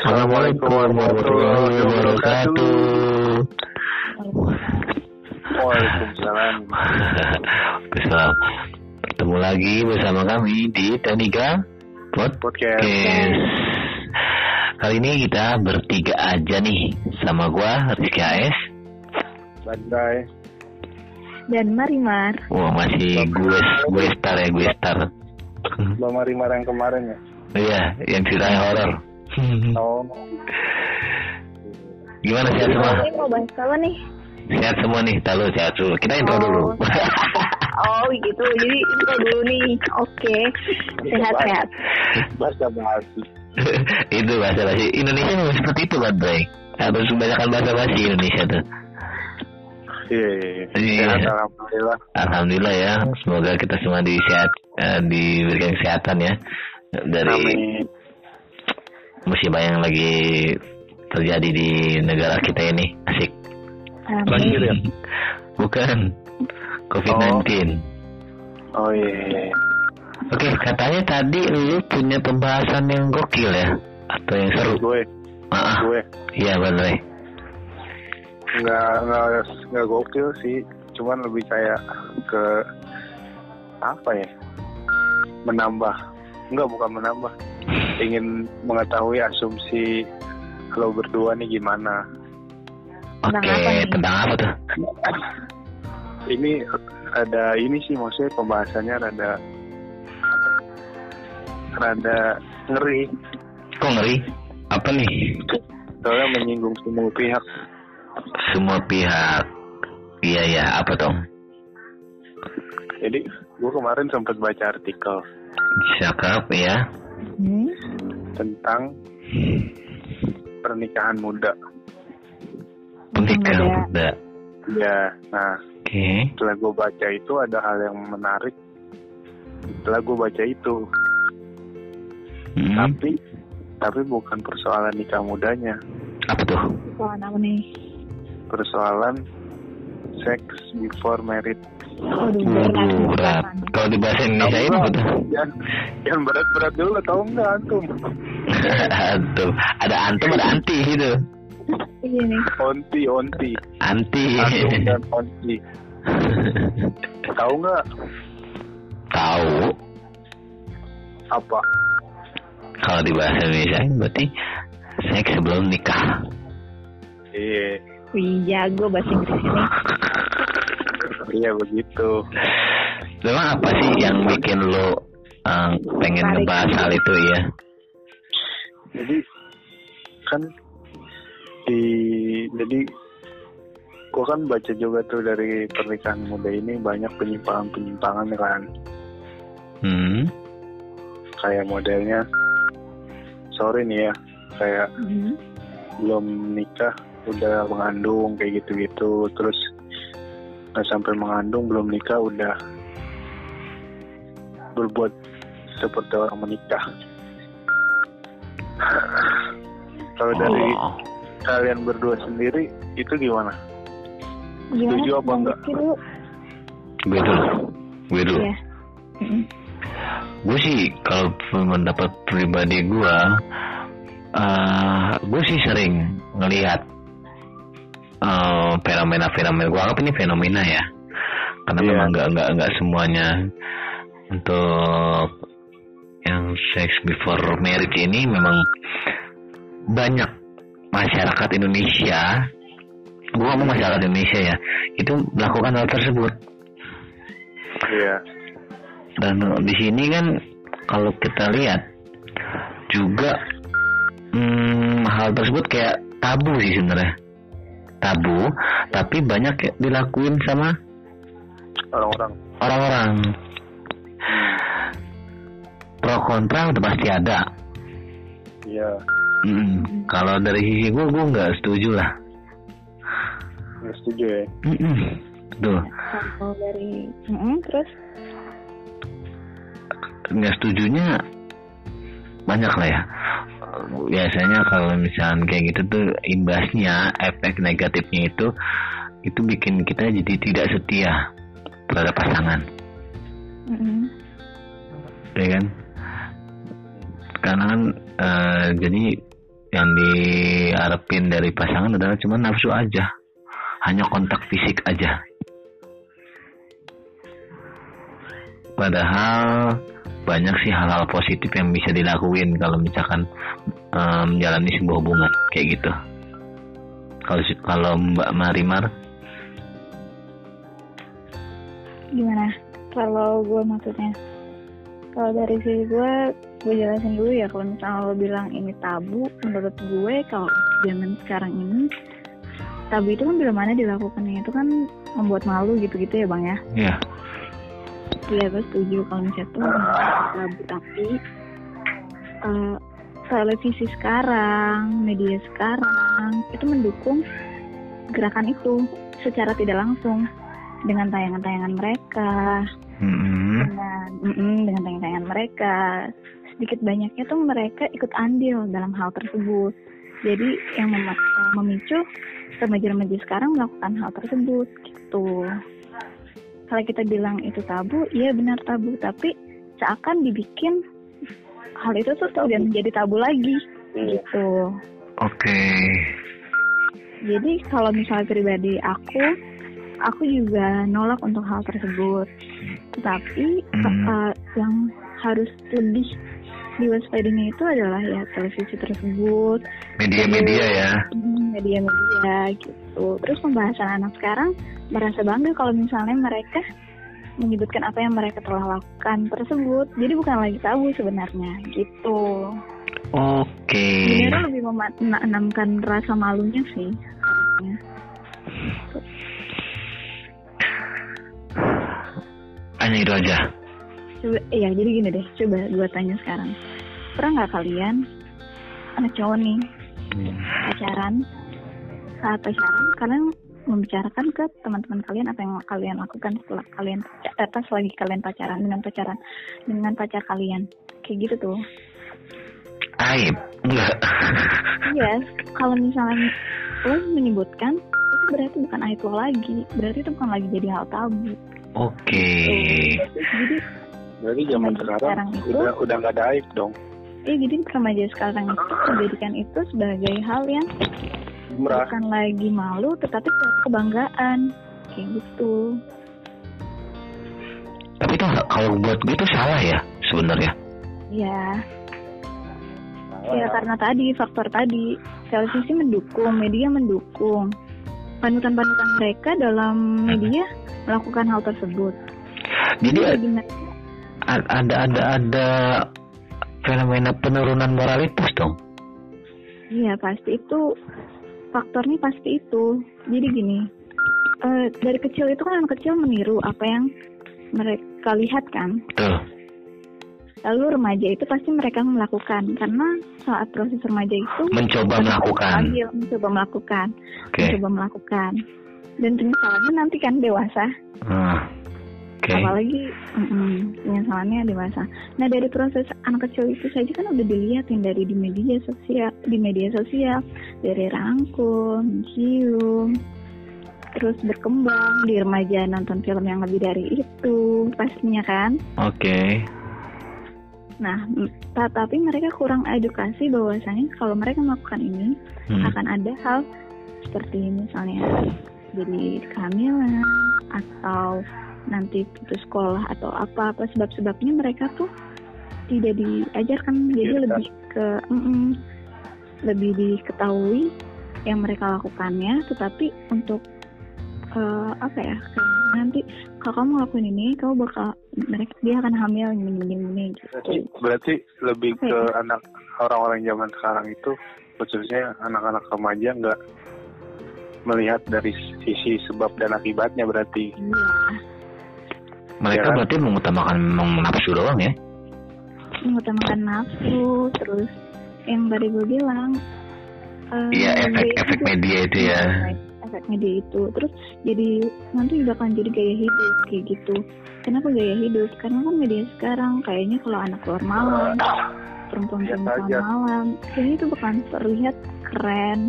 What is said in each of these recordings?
Assalamualaikum warahmatullahi wabarakatuh. Waalaikumsalam. Bertemu lagi bersama kami di Taniga Podcast. Podcast. Kali ini kita bertiga aja nih sama gua Rizky AS. Bandai. dan Marimar. Wah masih gue gue star ya gue star. Bang Marimar yang kemarin ya. Iya yang ceritanya horor. Oh, Gimana sehat semua? Ini mau bahas apa nih? Sehat semua nih, tahu sehat dulu. Kita intro Oh. dulu. Oh gitu, jadi intro dulu nih. Oke, sehat-sehat. bahasa basi. itu bahasa basi Indonesia memang seperti itu kan Bray harus kebanyakan bahasa basi Indonesia tuh Iya, iya, iya. Iya. Sehat, alhamdulillah. Alhamdulillah ya semoga kita semua di sehat eh, diberikan kesehatan ya dari Amin. Musibah yang lagi terjadi di negara kita ini asik Banjir ya? Amin. bukan COVID-19 Oh iya, iya. iya. Oke katanya tadi lu punya pembahasan yang gokil ya atau yang seru Gue, ah gue iya bener nggak nggak nggak gokil sih. Cuman lebih kayak ke apa ya? Menambah. Enggak, bukan menambah. Ingin mengetahui asumsi lo berdua nih gimana. Oke Tentang apa nih? tentang apa tuh? Ini ada ini sih maksudnya pembahasannya rada rada ngeri. Kok ngeri? Apa nih? Soalnya menyinggung semua pihak. Semua pihak. Iya ya apa dong? Jadi gue kemarin sempat baca artikel. Cakep ya Hmm? tentang pernikahan muda. Pernikahan Muda. ya nah oke. setelah gue baca itu ada hal yang menarik. Setelah gue baca itu. Hmm, tapi tapi bukan persoalan nikah mudanya. Apa tuh? Soal apa nih? persoalan sex before marriage Waduh, berat. Kalau di bahasa Indonesia ini apa tuh? yang yang berat-berat dulu tau nggak antum Aduh, ada antum ada anti gitu. Iya nih. onti onti Anti. antum dan onti tahu nggak Tahu. apa Kalau di bahasa Indonesia berarti seks sebelum nikah. iya Wih, jago bahasa Inggris ini. Iya begitu Memang apa sih yang bikin lo eh, pengen Tertarik. ngebahas hal itu ya? jadi kan di jadi gua kan baca juga tuh dari pernikahan muda ini banyak penyimpangan penyimpangan kan Hmm. kayak modelnya sorry nih ya kayak Hmm. belum nikah udah mengandung kayak gitu-gitu terus nggak sampai mengandung belum nikah udah berbuat seperti orang menikah kalau dari Oh. kalian berdua sendiri itu gimana Gimana? Setuju apa enggak? Dulu? Gue dulu. Gue dulu. Iya. Mm-mm. gue sih kalau pendapat pribadi gue eh gue sih sering ngelihat eh, fenomena-fenomena gue anggap ini fenomena ya. Karena Iya. memang nggak nggak nggak semuanya. Untuk yang sex before marriage ini memang banyak masyarakat Indonesia gue ngomong masyarakat Indonesia ya itu melakukan hal tersebut. Iya. Dan di sini kan kalau kita lihat juga hmm, hal tersebut kayak tabu sih sebenarnya tabu tapi banyak ya dilakuin sama orang-orang. orang-orang. Pro kontra udah pasti ada. Iya. Mm, kalau dari sisi gue gue nggak setuju lah. Nggak setuju ya? Mm-mm. Tuh, Kalau dari Mm-mm, terus? Nggak setujunya banyak lah ya. Biasanya kalau misalnya kayak gitu tuh imbasnya efek negatifnya itu itu bikin kita jadi tidak setia terhadap pasangan. Mm-mm. ya kan? Karena kan eh, jadi yang diharapin dari pasangan adalah cuma nafsu aja. Hanya kontak fisik aja. Padahal banyak sih hal-hal positif yang bisa dilakuin kalau misalkan um, menjalani sebuah hubungan kayak gitu kalau kalau Mbak Marimar Gimana? Kalau gue maksudnya, kalau dari sisi gue, gue jelasin dulu ya. Kalau misalnya lo bilang ini tabu, menurut gue kalau zaman sekarang ini, tabu itu kan bila mana dilakukannya itu kan membuat malu gitu-gitu ya bang ya. Iya. Iya gue setuju kalau misalnya tuh tabu tapi uh, televisi sekarang, media sekarang itu mendukung gerakan itu secara tidak langsung dengan tayangan-tayangan mereka, Mm-mm. dengan mm-mm, dengan tayangan-tayangan mereka. Sedikit banyaknya tuh mereka ikut andil dalam hal tersebut. Jadi yang mem- memicu remaja-remaja sekarang melakukan hal tersebut gitu. Kalau kita bilang itu tabu, iya benar tabu, tapi seakan dibikin hal itu tuh tidak menjadi tabu lagi gitu. Oke. Jadi kalau misalnya pribadi aku, aku juga nolak untuk hal tersebut. Tetapi Hmm. uh, yang harus lebih diwaspadinya itu adalah ya televisi tersebut, Media-media ya. hmm, media-media gitu. Terus pembahasan anak sekarang merasa bangga kalau misalnya mereka menyebutkan apa yang mereka telah lakukan tersebut. Jadi bukan lagi tabu sebenarnya gitu. Oke. Sebenarnya lebih menanamkan rasa malunya sih. harusnya. Hanya itu aja. Coba, iya jadi gini deh, coba gue tanya sekarang. Pernah nggak kalian, anak cowok nih, pacaran, saat pacaran, kalian membicarakan ke teman-teman kalian apa yang kalian lakukan setelah kalian atas lagi kalian pacaran dengan pacaran dengan pacar kalian kayak gitu tuh Aib. Enggak. iya kalau misalnya lo menyebutkan itu berarti bukan aib lo lagi berarti itu bukan lagi jadi hal tabu Oke. jadi Berarti zaman sekarang, sekarang itu- udah udah nggak ada aib dong. eh jadi remaja sekarang itu menjadikan itu sebagai hal yang Merah. bukan lagi malu tetapi kebanggaan. Kayak gitu. Tapi itu kalau buat gue itu salah ya sebenarnya. ya ya. karena tadi faktor tadi. Televisi mendukung media mendukung. Panutan-panutan mereka dalam media melakukan hal tersebut. Jadi Jadi bagaimana a- ada ada ada fenomena penurunan moralitas dong. iya pasti itu faktornya pasti itu jadi gini eh, dari kecil itu kan anak kecil meniru apa yang mereka lihat kan Betul. lalu remaja itu pasti mereka melakukan karena saat proses remaja itu Mencoba melakukan. Ambil, mencoba melakukan Oke. mencoba melakukan dan penyesalannya nanti kan dewasa Ah, Oke. apalagi mm-mm, penyesalannya dewasa nah dari proses anak kecil itu saja kan udah dilihatin dari di media sosial di media sosial dari rangkul mencium terus berkembang di remaja nonton film yang lebih dari itu pastinya kan Oke. Nah, m- ta- tapi mereka kurang edukasi bahwasanya kalau mereka melakukan ini Hmm. akan ada hal seperti misalnya jadi kehamilan atau nanti putus sekolah atau apa apa sebab-sebabnya mereka tuh tidak diajarkan. Jadi Iya, lebih ke mm-mm, lebih diketahui yang mereka lakukannya tetapi untuk eh, apa ya kayak nanti kalau kamu ngelakuin ini kamu bakal mereka dia akan hamil ini ini ini Berarti, gitu berarti lebih Oke. ke anak orang-orang zaman sekarang itu khususnya anak-anak remaja nggak melihat dari sisi sebab dan akibatnya berarti. Iya, Mereka Ya kan? berarti mengutamakan memang nafsu doang ya? mengutamakan nafsu, terus yang tadi gue bilang. eh, Iya gaya efek-efek hidup. media itu ya. Efek media itu, terus jadi nanti bakal jadi gaya hidup kayak gitu. Kenapa gaya hidup? Karena kan media sekarang kayaknya kalau anak keluar malam, perempuan-perempuan aja. malam, kayaknya itu bakal terlihat keren,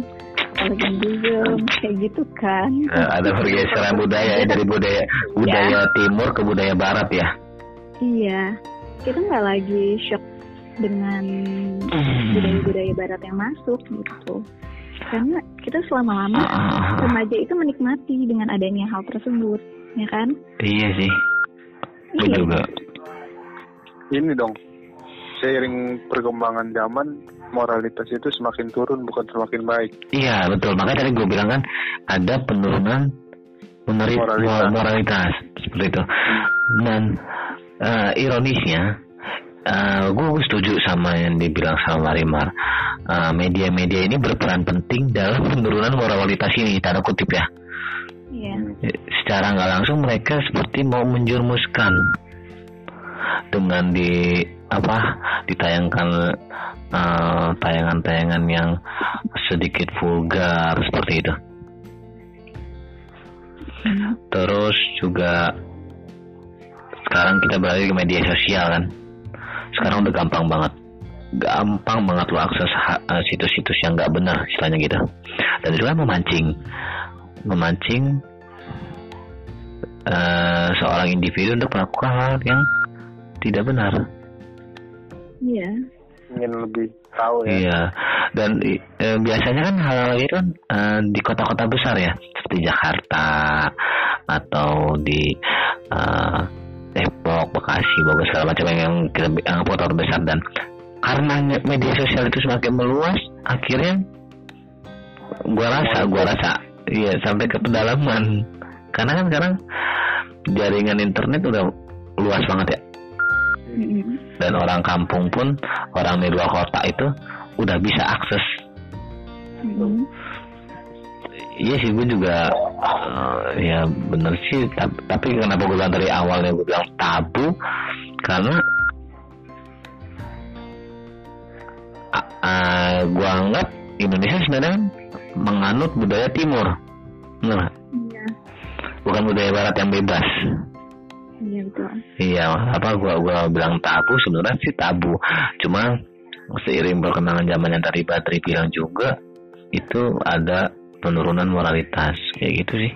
juga, kayak gitu kan. Eh, ada pergeseran budaya ya dari budaya budaya timur ke budaya barat ya. Iya, kita nggak lagi shock dengan budaya-budaya barat yang masuk gitu. Karena kita selama-lama remaja itu menikmati dengan adanya hal tersebut ya kan? Iya sih. Iya. juga. Ini dong, seiring perkembangan zaman, moralitas itu semakin turun bukan semakin baik. iya betul. Makanya tadi gue bilang kan ada penurunan meneri- Moralitas. moralitas. Seperti itu. Dan eh, ironisnya gue setuju sama yang dibilang sama Marimar Eh, media-media ini berperan penting dalam penurunan moralitas ini tanda kutip ya. Iya. Secara nggak langsung mereka seperti mau menjurumuskan dengan di apa ditayangkan eh, tayangan-tayangan yang sedikit vulgar seperti itu. Terus juga sekarang kita berada di media sosial kan. Sekarang udah gampang banget. Gampang banget lo akses eh, situs-situs yang nggak benar istilahnya gitu. Dan itu kan memancing. Memancing eh, seorang individu untuk melakukan hal yang tidak benar iya Ingin lebih tahu ya. Iya, dan eh, biasanya kan hal-hal itu kan eh, di kota-kota besar ya, seperti Jakarta atau di eh, Depok, Bekasi, Bogor segala macam yang kita yang kota besar dan karena me- media sosial itu semakin meluas, akhirnya gua rasa, gua rasa, iya sampai ke pedalaman. Karena kan sekarang jaringan internet udah luas banget ya. Dan orang kampung pun orang di luar kota itu udah bisa akses. Mm-mm. iya sih gue juga eh, ya bener sih tapi, tapi kenapa gue bilang dari awalnya gue bilang tabu? Karena ah, gue anggap Indonesia sebenarnya menganut budaya timur. Bener nggak? iya. Bukan budaya barat yang bebas iya Iya, apa gua gua bilang tabu sebenarnya sih tabu. Cuma seiring perkembangan zaman yang tadi Batri bilang juga itu ada penurunan moralitas kayak gitu sih.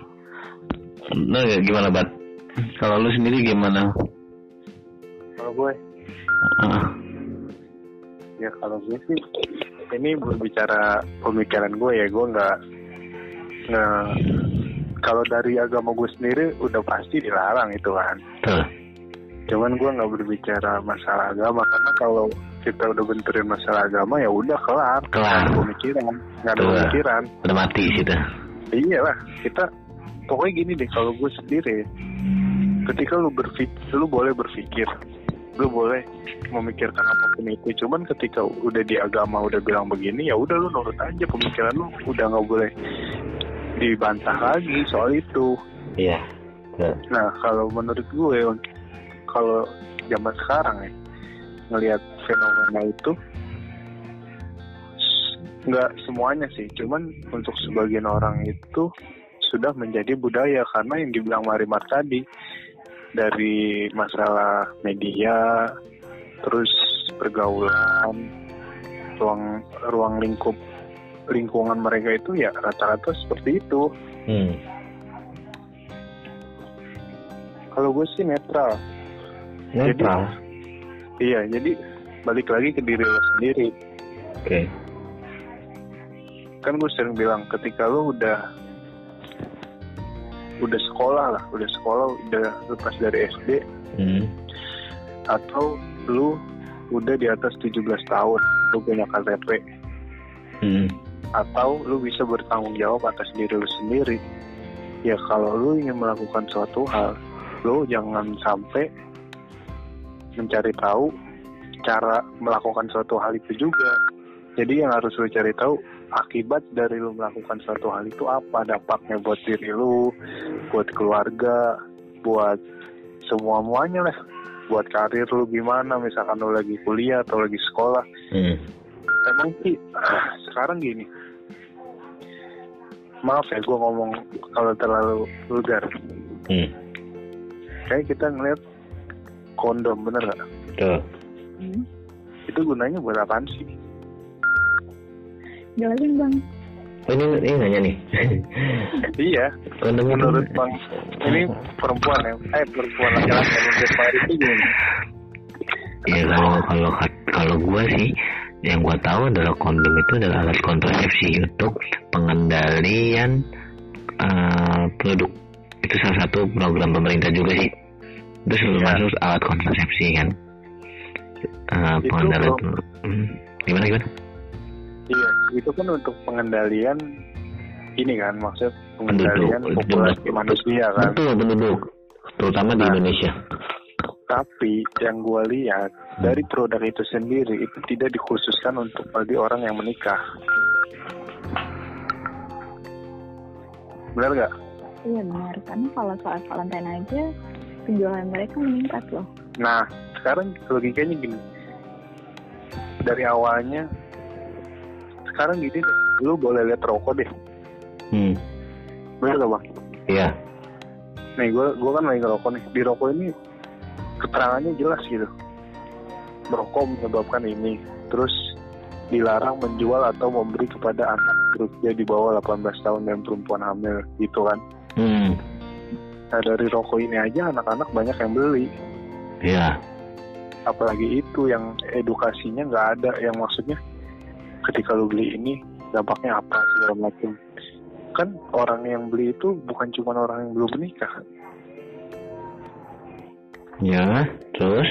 Nah, ya gimana Bat? Kalau lu sendiri gimana? Kalau gue, Ah, ya kalau gue sih, ini berbicara pemikiran gue ya, gue nggak nggak kalau dari agama gue sendiri udah pasti dilarang itu kan. tuh. Cuman gue nggak berbicara masalah agama karena kalau kita udah benturin masalah agama ya udah kelar. Kelar. Ada pemikiran, nggak ada Betul. pemikiran. Udah mati situ. Iya lah, kita pokoknya gini deh kalau gue sendiri, ketika lu berpikir, lu boleh berpikir, lu boleh memikirkan apa pun itu. Cuman ketika udah di agama udah bilang begini, ya udah lu nurut aja pemikiran lu, udah nggak boleh dibantah lagi soal itu. Iya. Tuh. Nah kalau menurut gue, kalau zaman sekarang ya ngelihat fenomena itu nggak semuanya sih, cuman untuk sebagian orang itu sudah menjadi budaya karena yang dibilang Marimar tadi dari masalah media, terus pergaulan, ruang ruang lingkup lingkungan mereka itu ya rata-rata seperti itu. Hmm. Kalau gue sih netral. Netral. Iya, jadi balik lagi ke diri lo sendiri. Oke. Kan gue sering bilang ketika lo udah udah sekolah lah, udah sekolah, udah lepas dari SD Hmm. atau lu udah di atas 17 tahun, lu punya KTP Hmm. Atau lu bisa bertanggung jawab atas diri lu sendiri. Ya kalau lu ingin melakukan suatu hal, lu jangan sampai mencari tahu cara melakukan suatu hal itu juga. Jadi yang harus lu cari tahu akibat dari lu melakukan suatu hal itu apa dampaknya buat diri lu, buat keluarga, buat semua muanya lah. Buat karir lu gimana, misalkan lu lagi kuliah atau lagi sekolah, Hmm. emang sih sekarang gini maaf ya gue ngomong kalau terlalu vulgar Hmm. kayak kita ngeliat kondom bener gak Tuh. Hmm. itu gunanya buat apaan sih jelasin bang Oh, ini ini nanya nih. iya Kondom menurut bang ini perempuan ya eh perempuan laki-laki menurut bang itu gini ya kalau kalau kalau gue sih yang gue tahu adalah kondom itu adalah alat kontrasepsi untuk pengendalian uh, produk. Itu salah satu program pemerintah juga sih. Itu selalu ya. masuk alat kontrasepsi kan? Uh, pengendalian hmm, gimana gimana? Iya itu kan untuk pengendalian ini kan? Maksud pengendalian penduduk, populasi manusia kan? Betul penduduk. Terutama nah, di Indonesia tapi yang gue lihat dari produk itu sendiri itu tidak dikhususkan untuk bagi orang yang menikah. Benar nggak? Iya benar, karena kalau soal Valentine aja penjualan mereka meningkat loh. Nah, sekarang logikanya gini. Dari awalnya, sekarang gini, lu boleh lihat rokok deh. Hmm. Benar gak bang? Iya. Nih, gue gue kan lagi ngerokok nih. Di rokok ini keterangannya jelas gitu. Merokok menyebabkan ini. Terus dilarang menjual atau memberi kepada anak berusia di bawah 18 tahun dan perempuan hamil gitu kan. Hmm. nah dari rokok ini aja anak-anak banyak yang beli. Iya. Apalagi itu yang edukasinya nggak ada. Yang maksudnya ketika lu beli ini dampaknya apa segala macam. Kan orang yang beli itu bukan cuma orang yang belum menikah Ya, terus?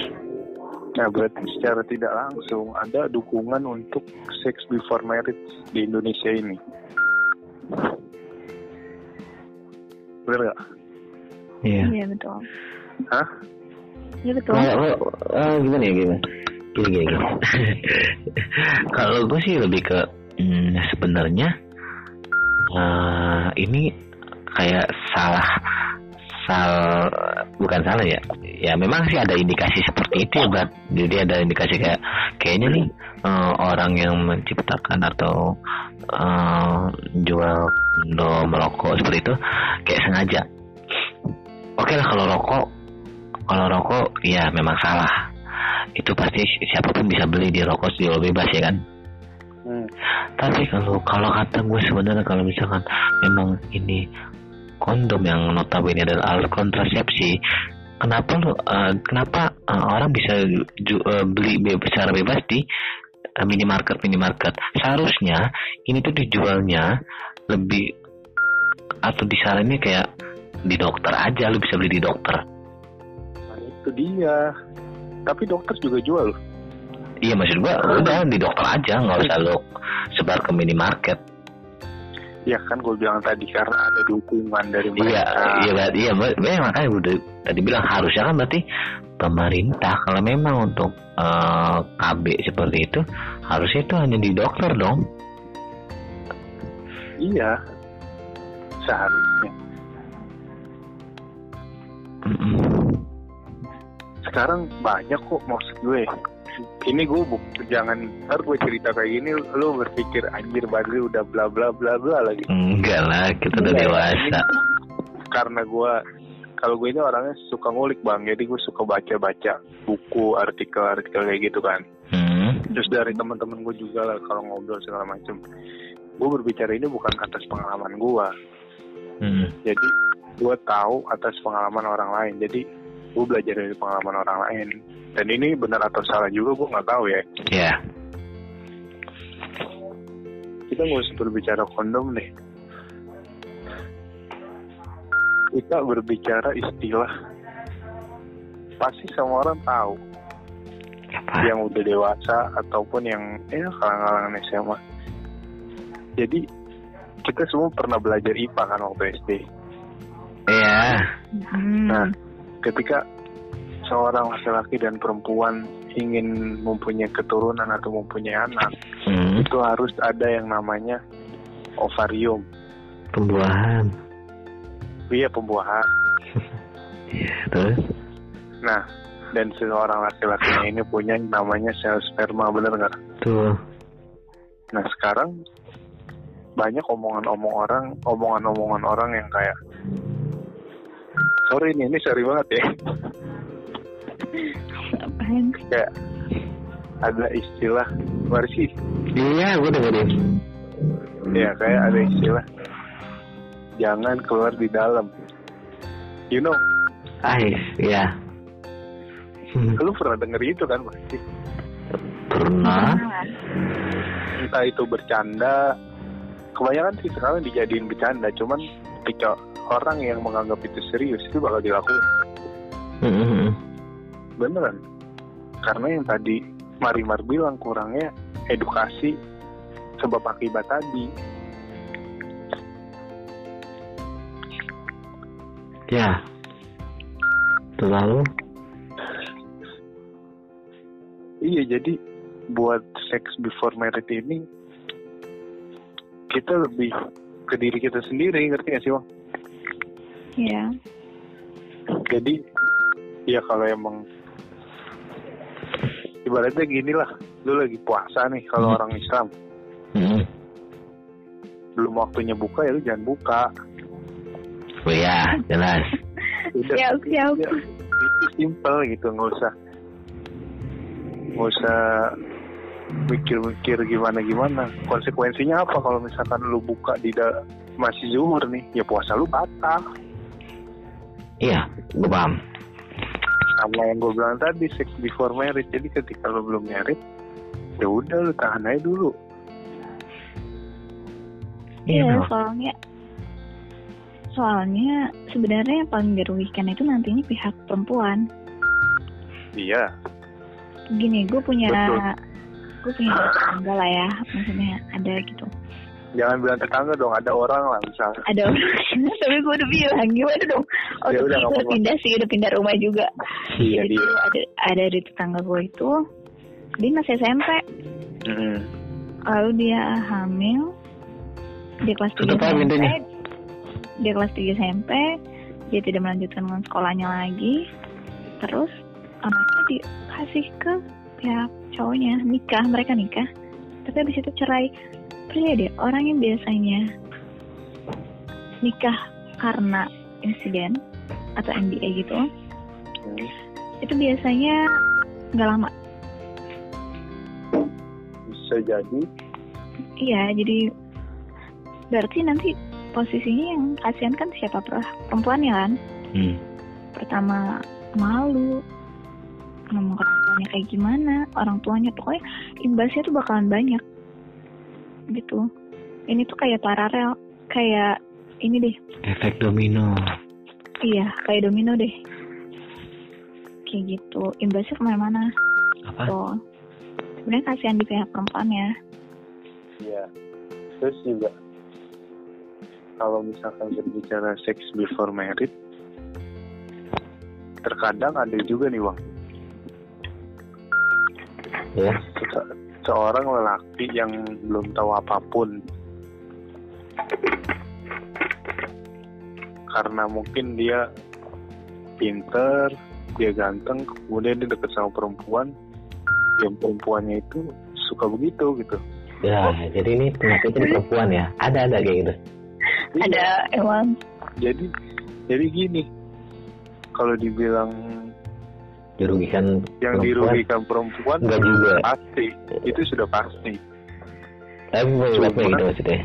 Nah, berarti secara tidak langsung ada dukungan untuk sex before marriage di Indonesia ini. Benar nggak? Iya. Iya, betul. Hah? Iya, betul. Nah, oh, oh, gimana ya, gimana? Gini, gini, gini. Kalau gue sih lebih ke, hmm, sebenarnya, uh, ini kayak salah sal bukan salah ya. Ya memang sih ada indikasi seperti itu ya Brad jadi ada indikasi kayak kayaknya nih uh, orang yang menciptakan atau uh, jual do merokok seperti itu kayak sengaja. Oke okay lah kalau rokok kalau rokok ya memang salah. Itu pasti siapa pun bisa beli di rokok jual bebas ya kan? Hmm. tapi kalau kalau kata gue sebenarnya kalau misalkan memang ini kondom yang notabene adalah alat kontrasepsi kenapa lo uh, kenapa uh, orang bisa ju, uh, beli be secara bebas di uh, minimarket minimarket? Seharusnya ini tuh dijualnya lebih atau disaranin kayak di dokter aja lu bisa beli di dokter. Nah, itu dia. Tapi dokter juga jual. Iya maksud gua udah di dokter aja nggak usah lo sebar ke minimarket ya kan gue bilang tadi karena ada dukungan dari iya, mereka. Iya, iya, iya, makanya gue tadi bilang harusnya kan berarti pemerintah kalau memang untuk uh, eh, KB seperti itu harusnya itu hanya di dokter dong. Iya, seharusnya. Sekarang banyak kok maksud gue ini gue jangan ntar gue cerita kayak gini lu berpikir anjir Badri udah bla bla bla bla lagi. Enggak lah kita udah dewasa. Karena gue kalau gue ini orangnya suka ngulik bang. Jadi gue suka baca baca buku artikel artikel kayak gitu kan. Hmm. terus dari teman-teman gue juga lah kalau ngobrol segala macem. Gue berbicara ini bukan atas pengalaman gue hmm. jadi gue tahu atas pengalaman orang lain. Jadi gue belajar dari pengalaman orang lain dan ini benar atau salah juga gue nggak tahu ya. Iya. Yeah. kita nggak usah berbicara kondom deh kita berbicara istilah. Pasti semua orang tahu. Apa? yang udah dewasa ataupun yang ya kalangan-kalangan SMA jadi kita semua pernah belajar IPA kan waktu SD iya. Hmm. nah ketika seorang laki-laki dan perempuan ingin mempunyai keturunan atau mempunyai anak, hmm. itu harus ada yang namanya ovarium. Pembuahan. Iya pembuahan. Terus? Nah, dan seorang laki-lakinya ini punya namanya sel sperma, bener nggak? Tuh. Nah sekarang banyak omongan-omong orang, omongan-omongan orang yang kayak, sorry ini, ini sorry banget ya. Apaan? Kayak ada istilah Warsi. Iya, gue dengerin. Ya kayak ada istilah jangan keluar di dalam. You know? Ais, iya. Hmm. lu pernah denger itu kan pasti Pernah. entah itu bercanda kebanyakan sih sekarang dijadiin bercanda cuman ketika orang yang menganggap itu serius itu bakal dilakukan Hmm. Beneran karena yang tadi Marimar bilang kurangnya edukasi sebab akibat tadi Ya. Terlalu. iya jadi buat sex before marriage ini kita lebih ke diri kita sendiri ngerti gak sih bang Iya. jadi ya kalau emang ibaratnya gini lah lu lagi puasa nih kalau Hmm. orang Islam Hmm. belum waktunya buka ya lu jangan buka Oh ya, jelas. Udah, Siap, siap. ya, itu simple gitu nggak usah nggak usah mikir-mikir gimana gimana konsekuensinya apa kalau misalkan lu buka di da- masih zuhur nih ya puasa lu batal Iya, gue paham. Sama yang gue bilang tadi sex before marriage jadi ketika lu belum married ya udah lu tahan aja dulu Iya, bro. soalnya soalnya sebenarnya yang paling dirugikan itu nantinya pihak perempuan. iya Gini, gue punya Betul. gue punya tetangga lah ya, maksudnya ada gitu. Jangan bilang tetangga dong ada orang lah misalnya. Ada orang, tapi gue udah bilang gimana dong? Oh, Ya udah, gue apa-apa. pindah sih, udah pindah rumah juga. iya Jadi dia. ada ada di tetangga gue itu, dia masih SMP, Mm-mm. lalu dia hamil, dia kelas 3 Tutup aja SMP, dia kelas 3 SMP, dia tidak melanjutkan dengan sekolahnya lagi, terus anaknya dikasih ke pihak cowoknya, nikah, mereka nikah, tapi habis itu cerai. Percaya deh, orang yang biasanya nikah karena insiden atau MBA gitu, Hmm. itu biasanya nggak lama. bisa jadi Iya, jadi berarti nanti posisinya yang kasihan kan siapa per- perempuannya kan? Hmm. Pertama malu, ngomong ke orang tuanya kayak gimana, orang tuanya pokoknya imbasnya tuh bakalan banyak, gitu. Ini tuh kayak paralel, kayak ini deh, Efek domino. iya kayak domino deh, kayak gitu. Imbasnya ke mana-mana. Apa? Tuh, sebenarnya kasihan di pihak perempuannya. Iya. Terus juga kalau misalkan berbicara seks before married, terkadang ada juga nih bang, Ya. Se- seorang lelaki yang belum tahu apa pun, karena mungkin dia pinter, dia ganteng, kemudian dia deket sama perempuan, yang perempuannya itu suka begitu gitu. Ya, jadi ini penyakitnya di perempuan ya. Ada ada kayak gitu. Ada emang jadi jadi gini kalau dibilang Dirugikan yang perempuan. dirugikan perempuan Enggak juga. pasti itu sudah pasti Tapi gitu maksudnya.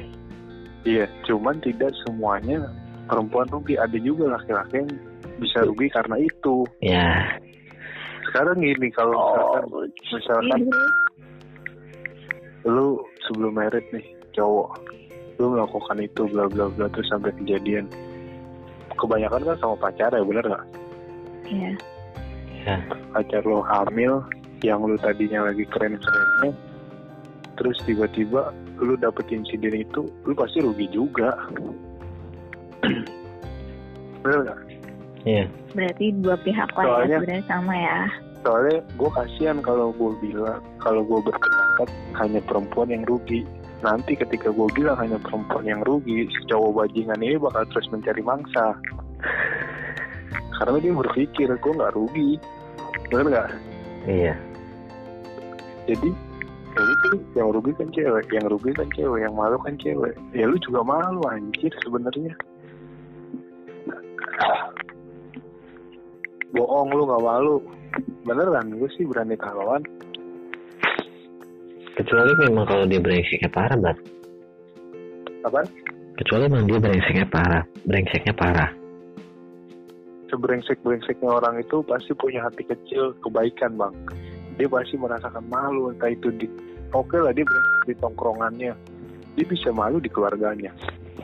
iya cuman tidak semuanya perempuan rugi ada juga laki-laki yang bisa rugi karena itu Ya. sekarang gini kalau misalkan misalkan lu sebelum merit nih cowok lu melakukan itu bla bla bla terus sampai kejadian kebanyakan kan sama pacar ya bener nggak Iya. Ya. pacar lo hamil yang lu tadinya lagi keren-kerennya terus tiba-tiba lu dapet insiden itu lu pasti rugi juga bener Iya. Berarti dua pihak lah ya Soalnya- sebenarnya sama ya. soalnya gue kasihan kalau gue bilang kalau gue berpendapat hanya perempuan yang rugi nanti ketika gue bilang hanya perempuan yang rugi si cowok bajingan ini bakal terus mencari mangsa karena dia berpikir gue nggak rugi bener nggak Iya. jadi ya itu yang rugi kan cewek yang rugi kan cewek yang malu kan cewek ya lu juga malu anjir sebenarnya bohong lu nggak malu beneran gue sih berani taruhan Kecuali memang kalau dia brengseknya parah, Bat. apa Kecuali memang dia brengseknya parah. Brengseknya parah. Sebrengsek-brengseknya orang itu pasti punya hati kecil kebaikan bang. Dia pasti merasakan malu entah itu di oke lah dia brengsek di tongkrongannya. Dia bisa malu di keluarganya.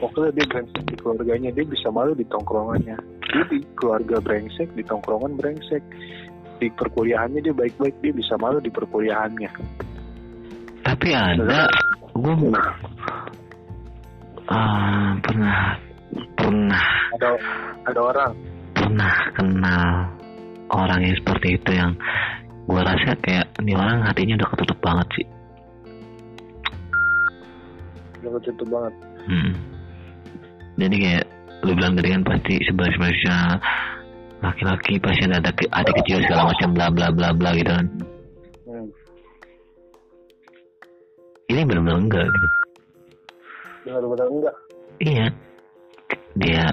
Oke lah dia brengsek di keluarganya dia bisa malu di tongkrongannya. Dia di keluarga brengsek di tongkrongan brengsek. Di perkuliahannya dia baik-baik dia bisa malu di perkuliahannya. Tapi ada gue ah, pernah pernah. Ada ada orang pernah kenal orang yang seperti itu yang gue rasa kayak ini orang hatinya udah ketutup banget sih. yang ketutup banget Hmm. Jadi kayak lu bilang tadi kan pasti sebenarnya laki-laki pasti ada ada ada kecil segala macam bla bla bla bla gitu kan. hmm. Ini benar-benar enggak gitu. benar-benar enggak Iya. Dia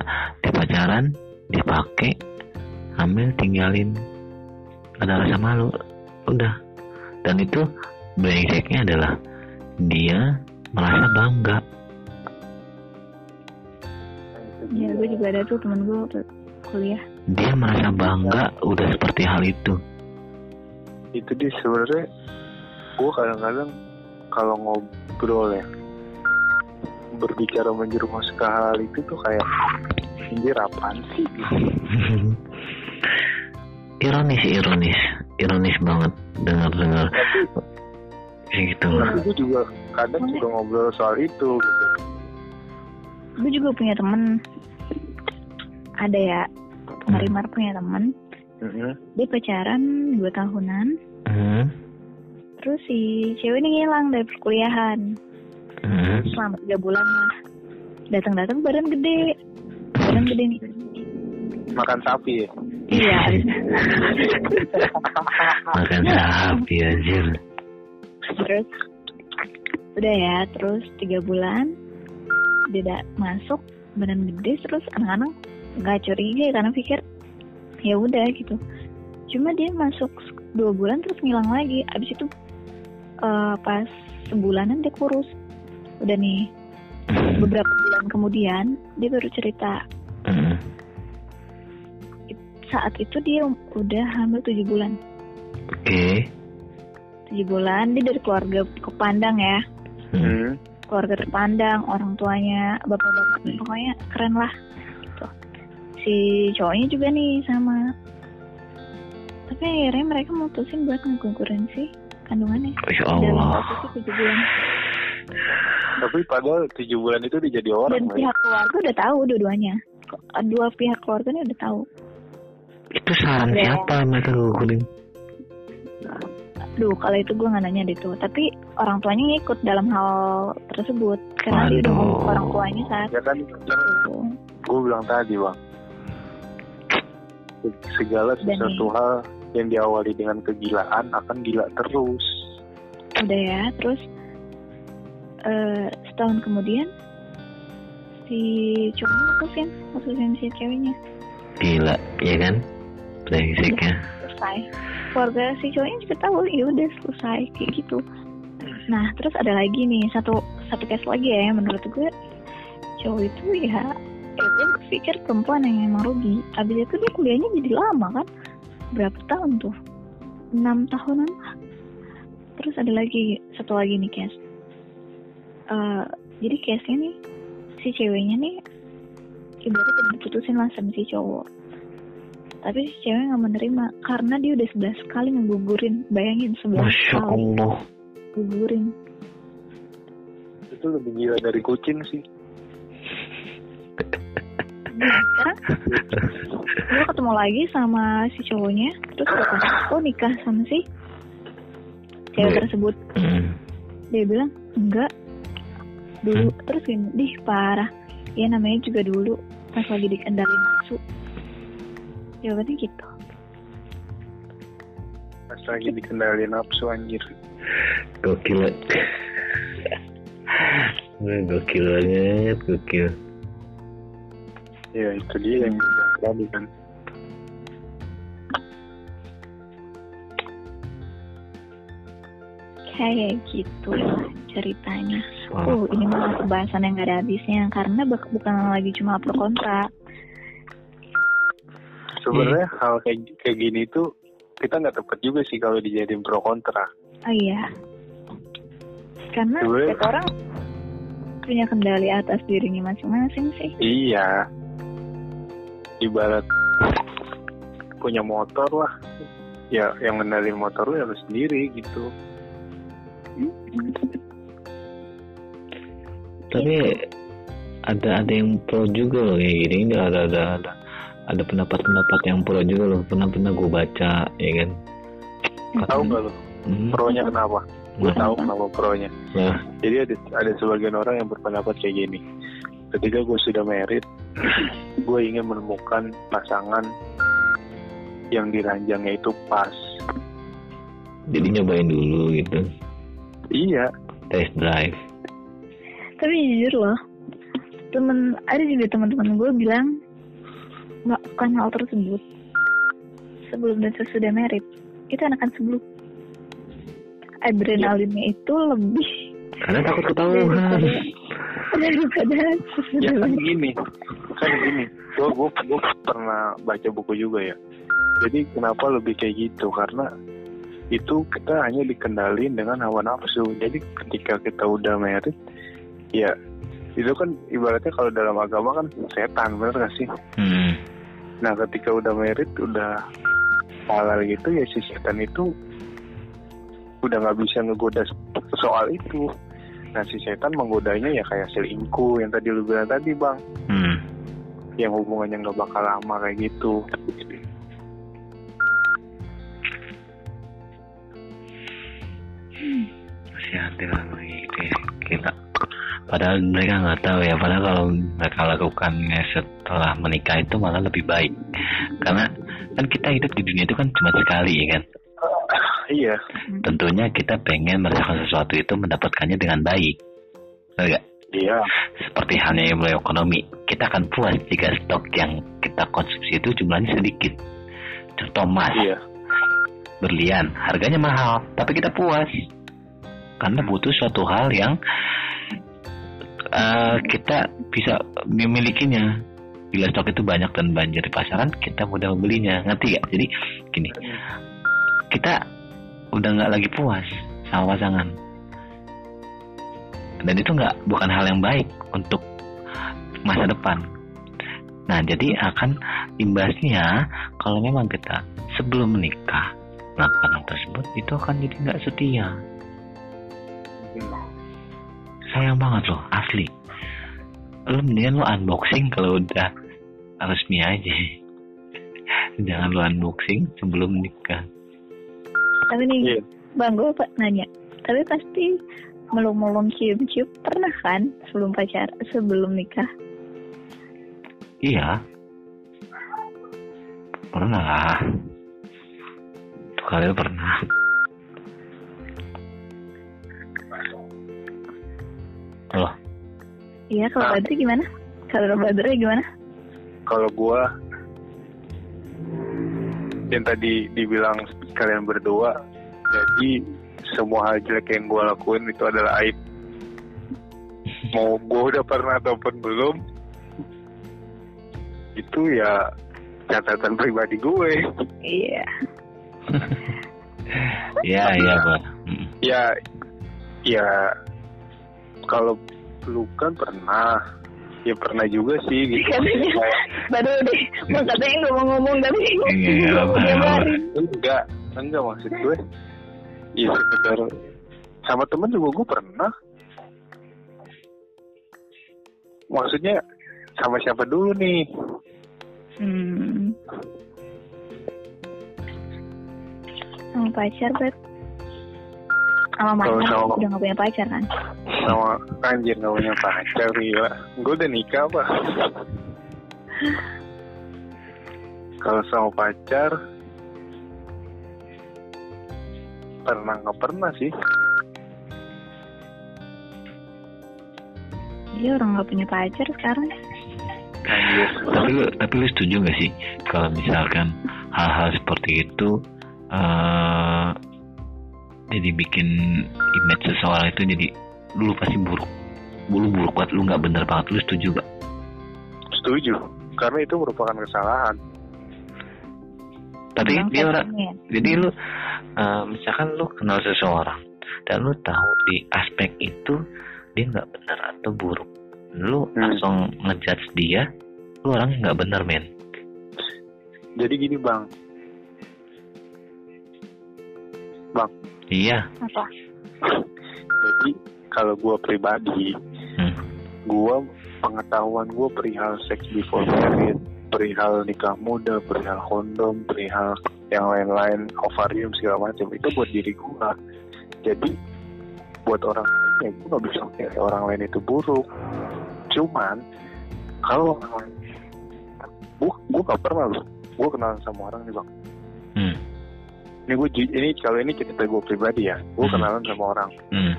dia pacaran, dia pakai, hamil tinggalin. Ada rasa malu. Udah. Dan itu brengseknya adalah dia merasa bangga. ya gue juga ada tuh temen gue kuliah Dia merasa bangga udah seperti hal itu. itu dia sebenarnya gue kadang-kadang kalau ngobrol ya berbicara menjerumus ke hal itu tuh kayak anjir apaan sih? Gitu. ironis ironis. Ironis banget dengar dengar kayak gitu tapi gue juga kadang juga ngobrol soal itu gitu. Gue juga punya temen. Ada ya Marimar punya temen. Mhm. dia pacaran dua tahunan. Hmm, terus si cewek ini hilang dari perkuliahan. Hmm. selama tiga bulan lah. Datang-datang badan gede badan gede nih. Makan sapi ya? Iya. Makan sapi anjir. Terus? Udah ya terus tiga bulan dia udah masuk badan gede terus anak-anak nggak curiga karena pikir ya udah gitu. Cuma dia masuk dua bulan terus ngilang lagi. Abis itu eh, pas sebulanan dia kurus. Udah nih beberapa bulan kemudian dia baru cerita hmm. saat itu dia udah hamil tujuh bulan. Oke. Tujuh bulan dia dari keluarga kepandang ya. Hmm, keluarga terpandang orang tuanya bapak-bapak pokoknya keren lah gitu. Si cowoknya juga nih sama. Tapi akhirnya mereka mutusin buat ngegugurin sih kandungannya. Masya dalam Allah. waktu itu tujuh bulan. Tapi padahal tujuh bulan itu dia jadi dan orang ya. pihak keluarga udah tahu dua-duanya dua pihak keluarga ini udah tahu itu saran Ya. siapa mereka gugurin Duh, kalau itu gue nggak nanya deh tuh. Tapi orang tuanya ngikut dalam hal tersebut. Karena dia udah ngomong ke orang tuanya saat ya kan itu. gue bilang tadi bang segala Dan sesuatu hal yang diawali dengan kegilaan akan gila terus Udah ya, terus eh setahun kemudian si cowoknya mutusin, mutusin si ceweknya. gila ya kan brengseknya Selesai. Keluarga si cowoknya juga tahu, ya udah selesai kayak gitu. Nah, terus ada lagi nih satu satu case lagi ya yang menurut gue cowok itu ya ya gue pikir perempuan yang emang rugi. Abis itu dia kuliahnya jadi lama kan? Berapa tahun tuh? Enam tahunan lah. Terus ada lagi satu lagi nih case. Eh, jadi case-nya nih si ceweknya nih ibaratnya udah diputusin lah sama si cowok. Tapi si cewek nggak menerima karena dia udah 11 kali ngegugurin. Bayangin 11 Masya kali Allah gugurin. itu lebih gila dari kucing sih Nah, sekarang gue ketemu lagi sama si cowoknya terus kata oh nikah sama si cewek tersebut Hmm, dia bilang enggak dulu. Terus gini dih parah. Ya namanya juga dulu pas lagi dikendali nafsu. Jawabannya gitu. Pas lagi dikendali nafsu anjir. Gokil. Gokil banget gokil. Ya itu dia yang tadi kan. Kayak gitu ceritanya Oh ini malah pembahasan yang gak ada habisnya karena bukan lagi cuma pro kontra. Sebenarnya hal kayak kayak gini tuh kita nggak tepat juga sih kalau dijadiin pro kontra. Oh iya. Karena setiap orang punya kendali atas dirinya masing-masing sih. iya. Ibarat punya motor lah. Ya yang ngendalin motor lu ya lu sendiri gitu Tapi ada ada yang pro juga loh kayak gini. Ini ada ada ada ada pendapat-pendapat yang pro juga loh. Pernah pernah gue baca ya kan. tahu nggak lu Hmm. pronya kenapa gue Nah, tahu kenapa pronya nah, jadi ada ada sebagian orang yang berpendapat kayak gini ketika gue sudah merit gue ingin menemukan pasangan yang diranjangnya itu pas jadi nyobain dulu gitu. iya Test drive. Tapi jujur loh, temen ada juga teman-teman gue bilang melakukan hal tersebut. Sebelum dan sesudah merit itu enakan sebelum. Adrenalinnya itu lebih. Karena takut ketahuan. daripada ya kan gini kan gini gue gue gue pernah baca buku juga ya. Jadi kenapa lebih kayak gitu? Karena itu kita hanya dikendalin dengan hawa nafsu. Jadi ketika kita udah merit ya itu kan ibaratnya kalau dalam agama kan setan bener gak sih Hmm. nah ketika udah merit udah halal gitu ya si setan itu udah nggak bisa ngegoda soal itu nah si setan menggodanya ya kayak selingkuh yang tadi lu bilang tadi bang Hmm. yang hubungannya nggak bakal lama kayak gitu. hati lah gitu ya kita padahal mereka nggak tahu ya padahal kalau mereka lakukannya setelah menikah itu malah lebih baik. Karena kan kita hidup di dunia itu kan cuma sekali ya kan? Iya, tentunya kita pengen merasakan sesuatu itu mendapatkannya dengan baik. Benar nggak? iya, seperti halnya yang mulai ekonomi. Kita akan puas jika stok yang kita konsumsi itu jumlahnya sedikit. Contoh emas. Iya, berlian. Harganya mahal tapi kita puas. Karena butuh suatu hal yang eh, kita bisa memilikinya. Bila stok itu banyak dan banjir di pasaran kita mudah membelinya. Ngerti gak jadi gini. Kita udah nggak lagi puas sama pasangan. Dan itu nggak bukan hal yang baik untuk masa depan. Nah jadi akan imbasnya kalau memang kita sebelum menikah melakukan hal tersebut itu akan jadi nggak setia sayang banget loh asli lo mendingan lo unboxing kalau udah resmi aja jangan lo unboxing sebelum nikah Tapi nih, iya. bang gue pak nanya. Tapi pasti melum-melum cium-cium pernah kan sebelum pacar, sebelum nikah? iya pernah lah tuh kalian pernah loh Iya, kalau Nah. Badri gimana? Kalau Badri gimana? Kalau gua yang tadi dibilang kalian berdua, jadi semua hal jelek yang gua lakuin itu adalah aib. Mau gua udah pernah ataupun belum, itu ya catatan pribadi gue. Iya. iya iya pak ya ya kalau lu kan pernah ya pernah juga sih gitu Katanya. Kayak, Baru deh, mau katanya nggak mau ngomong tapi Iya, nyabarin. enggak enggak maksud gue ya sekedar sama temen juga gue pernah maksudnya sama siapa dulu nih Hmm. Sama pacar, Bet. Sama Kalau mantan sama- udah gak punya pacar kan? sama anjir gak punya pacar gila. Gue udah nikah apa kalau sama pacar pernah nggak pernah sih. Dia orang gak punya pacar sekarang. anjir. Tapi lu tapi lu setuju gak sih? Kalau misalkan hal-hal seperti itu eh jadi bikin image seseorang itu jadi dulu pasti buruk. Dulu buruk banget lu nggak bener banget. Lu setuju gak setuju. Karena itu merupakan kesalahan. Tapi Bilang dia orang ya. jadi lu eh, misalkan lu kenal seseorang dan lu tahu di aspek itu dia nggak benar atau buruk lu Hmm. langsung ngejudge dia lu orangnya nggak benar men. Jadi gini bang, iya apa jadi kalau gue pribadi, hmm. gue pengetahuan gue perihal seks before marriage, perihal nikah muda, perihal kondom, perihal yang lain-lain, ovarium segala macam itu buat diri gue. Jadi buat orang lain ya gue gak bisa kayak orang lain itu buruk. Cuman kalau orang lain, gue gue gak pernah loh, gue kenalan sama orang nih bang. Ini gue ini kalau ini cerita gue pribadi ya, gue Hmm. kenalan sama orang. Hmm.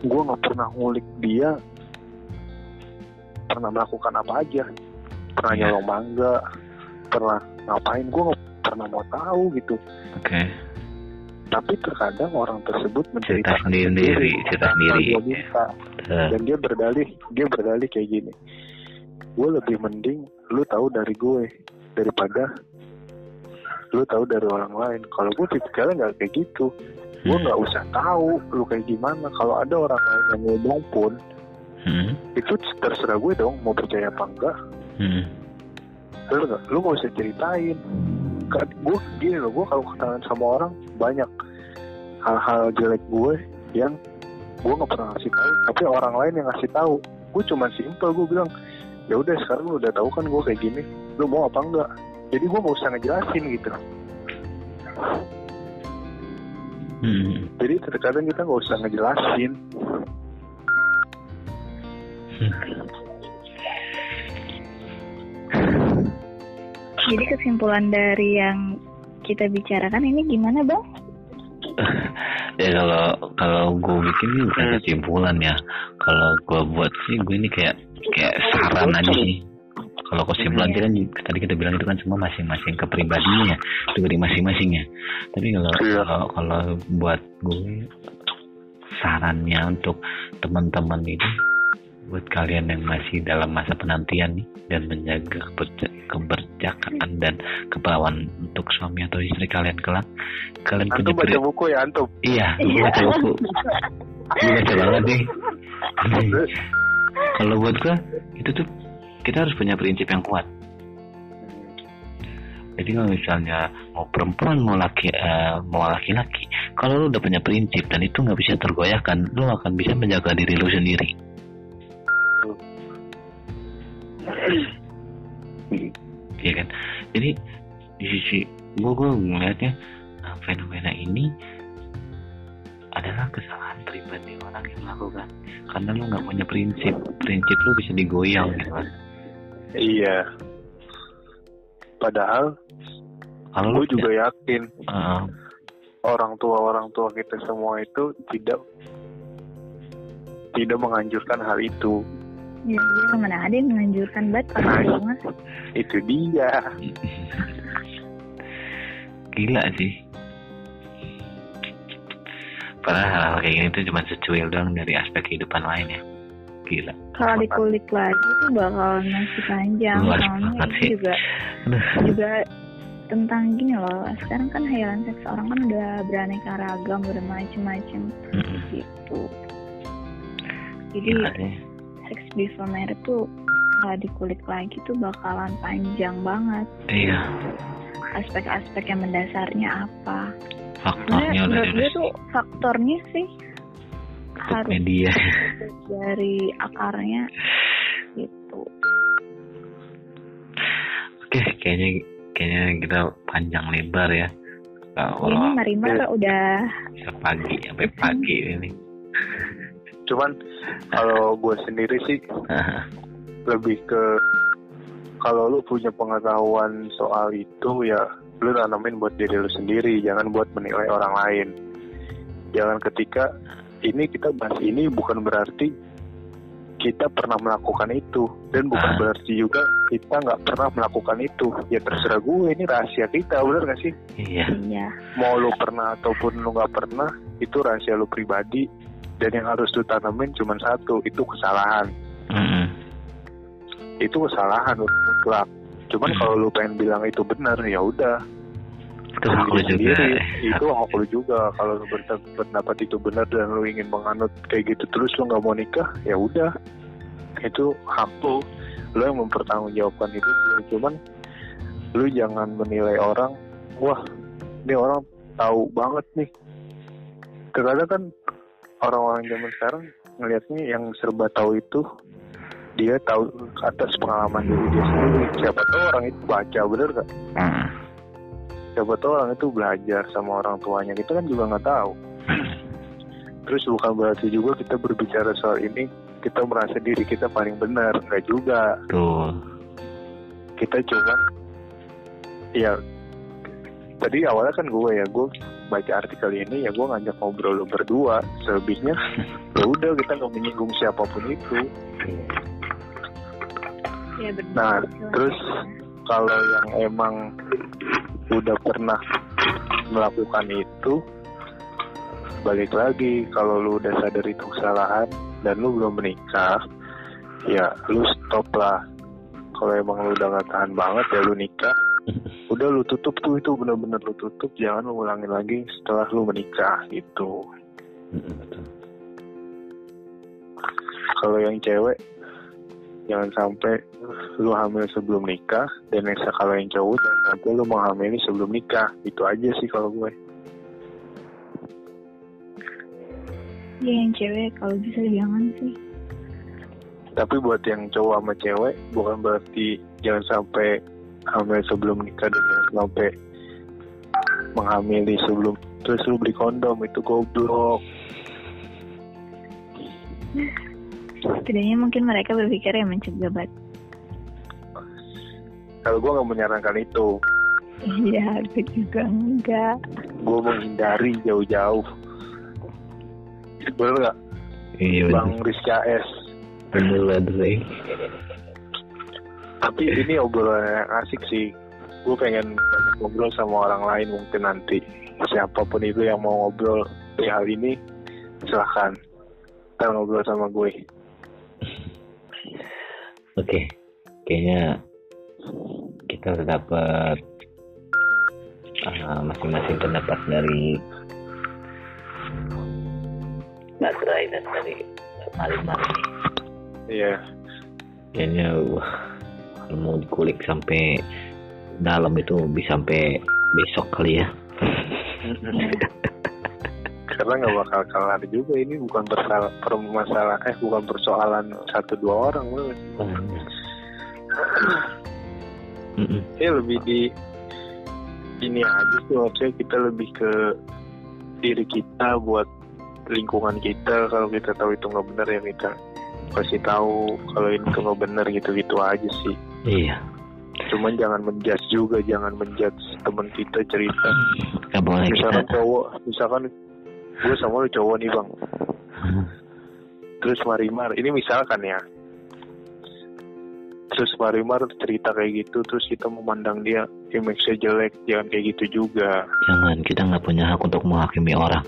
gue nggak pernah ngulik dia. Pernah melakukan apa aja. Pernah Iya. nyolong mangga. Pernah ngapain. Gue nggak pernah mau tahu gitu. Oke. Tapi terkadang orang tersebut cerita menceritakan sendiri. cerita sendiri. gue minta Eh, dan dia berdalih dia berdalih kayak gini. Gue lebih mending lu tahu dari gue daripada lu tahu dari orang lain. Kalau gue tipikalnya nggak kayak gitu. Gue hmm. nggak usah tahu lu kayak gimana. Kalau ada orang lain yang ngomong pun Hmm. itu terserah gue dong mau percaya apa enggak. Hmm. lu nggak? Lu nggak usah ceritain. Kan gue gini loh gue kalau kenalan sama orang banyak hal-hal jelek gue yang gue nggak pernah ngasih tahu. Tapi orang lain yang ngasih tahu. Gue cuma simpel gue bilang ya udah sekarang lu udah tahu kan gue kayak gini. Lu mau apa enggak jadi gue nggak usah ngejelasin gitu Hmm. jadi terkadang kita nggak usah ngejelasin Jadi kesimpulan dari yang kita bicarakan ini gimana bang? ya kalau kalau gue bikin ini bukan Hmm. kesimpulan ya kalau gue buat sih gue ini kayak kayak saran aja sih kalau kesimpulan kan tadi kita bilang itu kan semua masing-masing kepribadiannya pribadi masing-masing ya tapi kalau Iya. kalau kalau buat gue sarannya untuk teman-teman ini buat kalian yang masih dalam masa penantian nih dan menjaga keberja- keberjakaan dan keperawan untuk suami atau istri kalian kelak kalian punya baca buku ya antum Iya, baca buku. Gue baca banget nih. Kalau buat gue, itu tuh kita harus punya prinsip yang kuat. Jadi kalau misalnya mau perempuan mau laki eh, mau laki-laki, kalau lu udah punya prinsip dan itu nggak bisa tergoyahkan, lu akan bisa menjaga diri lu sendiri. Iya kan? Jadi di sisi gue gue ngeliatnya nah, fenomena ini adalah kesalahan pribadi orang yang melakukan karena lu nggak punya prinsip prinsip lu bisa digoyang gitu kan iya. Padahal gue juga yakin Eh, orang tua orang tua kita semua itu tidak tidak menganjurkan hal itu. Ya, dia mana ada yang menganjurkan banget orang tua mah. itu dia. Gila sih. Padahal hal-hal kayak gini tuh cuma secuil doang dari aspek kehidupan lain ya gila Kalau dikulik lagi tuh bakalan masih panjang. Luas Soalnya banget itu sih. juga Aduh. juga tentang gini loh. Sekarang kan hayalan seks orang kan udah beraneka ragam, udah macem-macem Mm-mm. gitu. Jadi gila sih seks before marriage tuh kalau dikulik lagi tuh bakalan panjang banget. iya Aspek-aspek yang mendasarnya apa? faktornya Sebenarnya udah menurut gue tuh faktornya sih harus media. dari akarnya. Gitu. oke kayaknya kayaknya kita panjang lebar ya. Kalau Ini Marimar udah bisa pagi sampai pagi ini. Cuman kalau gue sendiri sih lebih ke kalau lu punya pengetahuan soal itu ya lu tanamin buat diri lu sendiri jangan buat menilai orang lain. Jangan ketika ini kita bahas ini bukan berarti kita pernah melakukan itu. Dan bukan Ah. berarti juga kita nggak pernah melakukan itu. Ya terserah gue ini rahasia kita bener gak sih? Iya. Iya. Mau lu pernah ataupun lu nggak pernah itu rahasia lu pribadi. Dan yang harus lu tanamin cuma satu itu kesalahan. Mm-mm. itu kesalahan mutlak cuman kalau lu pengen bilang itu benar ya udah itu hak lu juga sendiri. eh. itu hak lu juga. Kalau lu ber- berpendapat itu benar dan lu ingin menganut kayak gitu terus lu nggak mau nikah ya udah. Itu hak lu. Lu yang mempertanggungjawabkan itu. Cuman lu jangan menilai orang wah ini orang tahu banget nih. Terkadang kan orang-orang zaman sekarang ngelihatnya yang serba tahu itu dia tahu atas pengalaman diri dia sendiri. Siapa tahu orang itu baca bener gak Hmm. Siapa tahu orang itu belajar sama orang tuanya. Kita kan juga nggak tahu. Terus bukan berarti juga kita berbicara soal ini kita merasa diri kita paling benar. Nggak juga. Betul. kita cuma ya tadi awalnya kan gue ya gue baca artikel ini ya gue ngajak ngobrol lu berdua. Selebihnya ya udah kita nggak menyinggung siapa pun itu. Ya benar. Nah, terus kalau yang emang udah pernah melakukan itu, balik lagi kalau lu udah sadar itu kesalahan dan lu belum menikah, ya lu stop lah. Kalau emang lu udah gak tahan banget ya lu nikah, udah lu tutup tuh itu bener-bener lu tutup, jangan lu ulangin lagi setelah lu menikah gitu. Kalau yang cewek jangan sampai lu hamil sebelum nikah dan yang kalau yang cowok jangan sampai lu menghamili sebelum nikah. Itu aja sih kalau gue. Ya yang cewek kalau bisa jangan sih. Tapi buat yang cowok sama cewek bukan berarti jangan sampai hamil sebelum nikah dan jangan sampai menghamili sebelum. Terus lu beli kondom itu goblok setidaknya mungkin mereka berpikir ya mencegah bat. Kalau gue nggak menyarankan itu. Iya aku juga enggak. Gue menghindari jauh-jauh. Bener nggak? Iya bang. Rizka S. Bener bener. tapi ini obrolan yang asik sih. Gue pengen ngobrol sama orang lain mungkin nanti. Siapa pun itu yang mau ngobrol di hal ini silahkan. Kita ngobrol sama gue Oke, kayaknya kita udah dapat uh, masing-masing pendapat dari Mbak Gray dan dari Marimar ini. iya Kayaknya wah, mau dikulik sampai dalam itu bisa sampai besok kali ya. karena nggak bakal kelar juga ini bukan persalah permasalah eh bukan persoalan satu dua orang. Banyak. Mm-mm. ya lebih di ini aja sih maksudnya kita lebih ke diri kita buat lingkungan kita kalau kita tahu itu nggak benar ya kita kasih tahu kalau ini tuh nggak benar gitu gitu aja sih Iya, cuman jangan menjudge juga jangan menjudge teman kita cerita nggak boleh kita. misalkan cowok misalkan gue sama lu cowok nih bang Hmm. terus Marimar ini misalkan ya terus Marimar cerita kayak gitu terus kita memandang dia image-nya jelek jangan kayak gitu juga Jangan, kita nggak punya hak untuk menghakimi orang.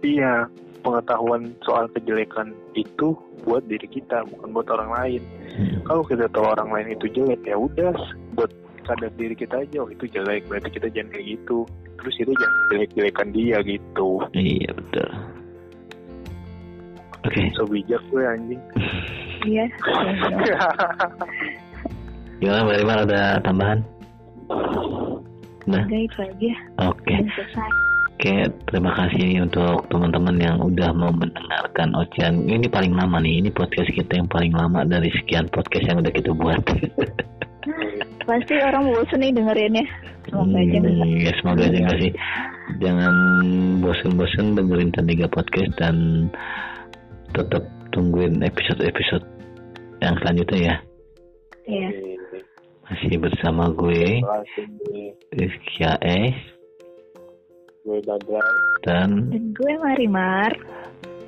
iya pengetahuan soal kejelekan itu buat diri kita bukan buat orang lain Hmm. kalau kita tahu orang lain itu jelek ya udah buat sadar diri kita aja oh itu jelek berarti kita jangan kayak gitu terus itu jangan jelek-jelekan dia gitu Iya betul. Oke, so bijak gue anjing iya gimana Mbak Rimar ada tambahan? Nah, enggak itu aja oke. selesai Oke, terima kasih untuk teman-teman yang udah mau mendengarkan ocehan. Ini paling lama nih, ini podcast kita yang paling lama dari sekian podcast yang udah kita buat. pasti orang bosan nih dengerinnya. Semoga aja enggak Hmm, ya semoga aja nggak sih. Jangan bosen-bosen dengerin Tandiga Podcast dan tetap tungguin episode-episode yang selanjutnya ya. iya. Masih bersama gue, Rizky AS, gue Badra. Dan dan gue Marimar.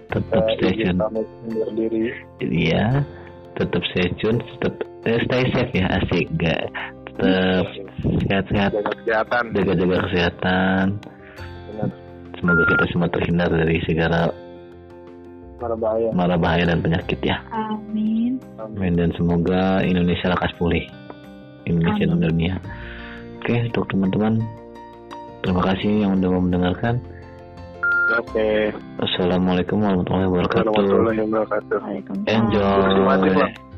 tetap stay izin tune. Iya, tetap stay tune, tetap eh, stay safe ya, asik gak? Tetap sehat-sehat, jaga kesehatan jaga-jaga kesehatan. Benar. Semoga kita semua terhindar dari segala mara bahaya mara bahaya dan penyakit ya. amin Amin dan semoga Indonesia lekas pulih. Indonesia dan Amin. dunia. Oke, untuk teman-teman, terima kasih yang udah mau mendengarkan. Oke. Assalamualaikum warahmatullahi wabarakatuh. Warahmatullahi wabarakatuh. Enjoy.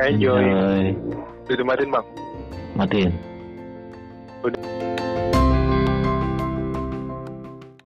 Enjoy. Enjoy. Udah dimatiin, Bang. Matiin.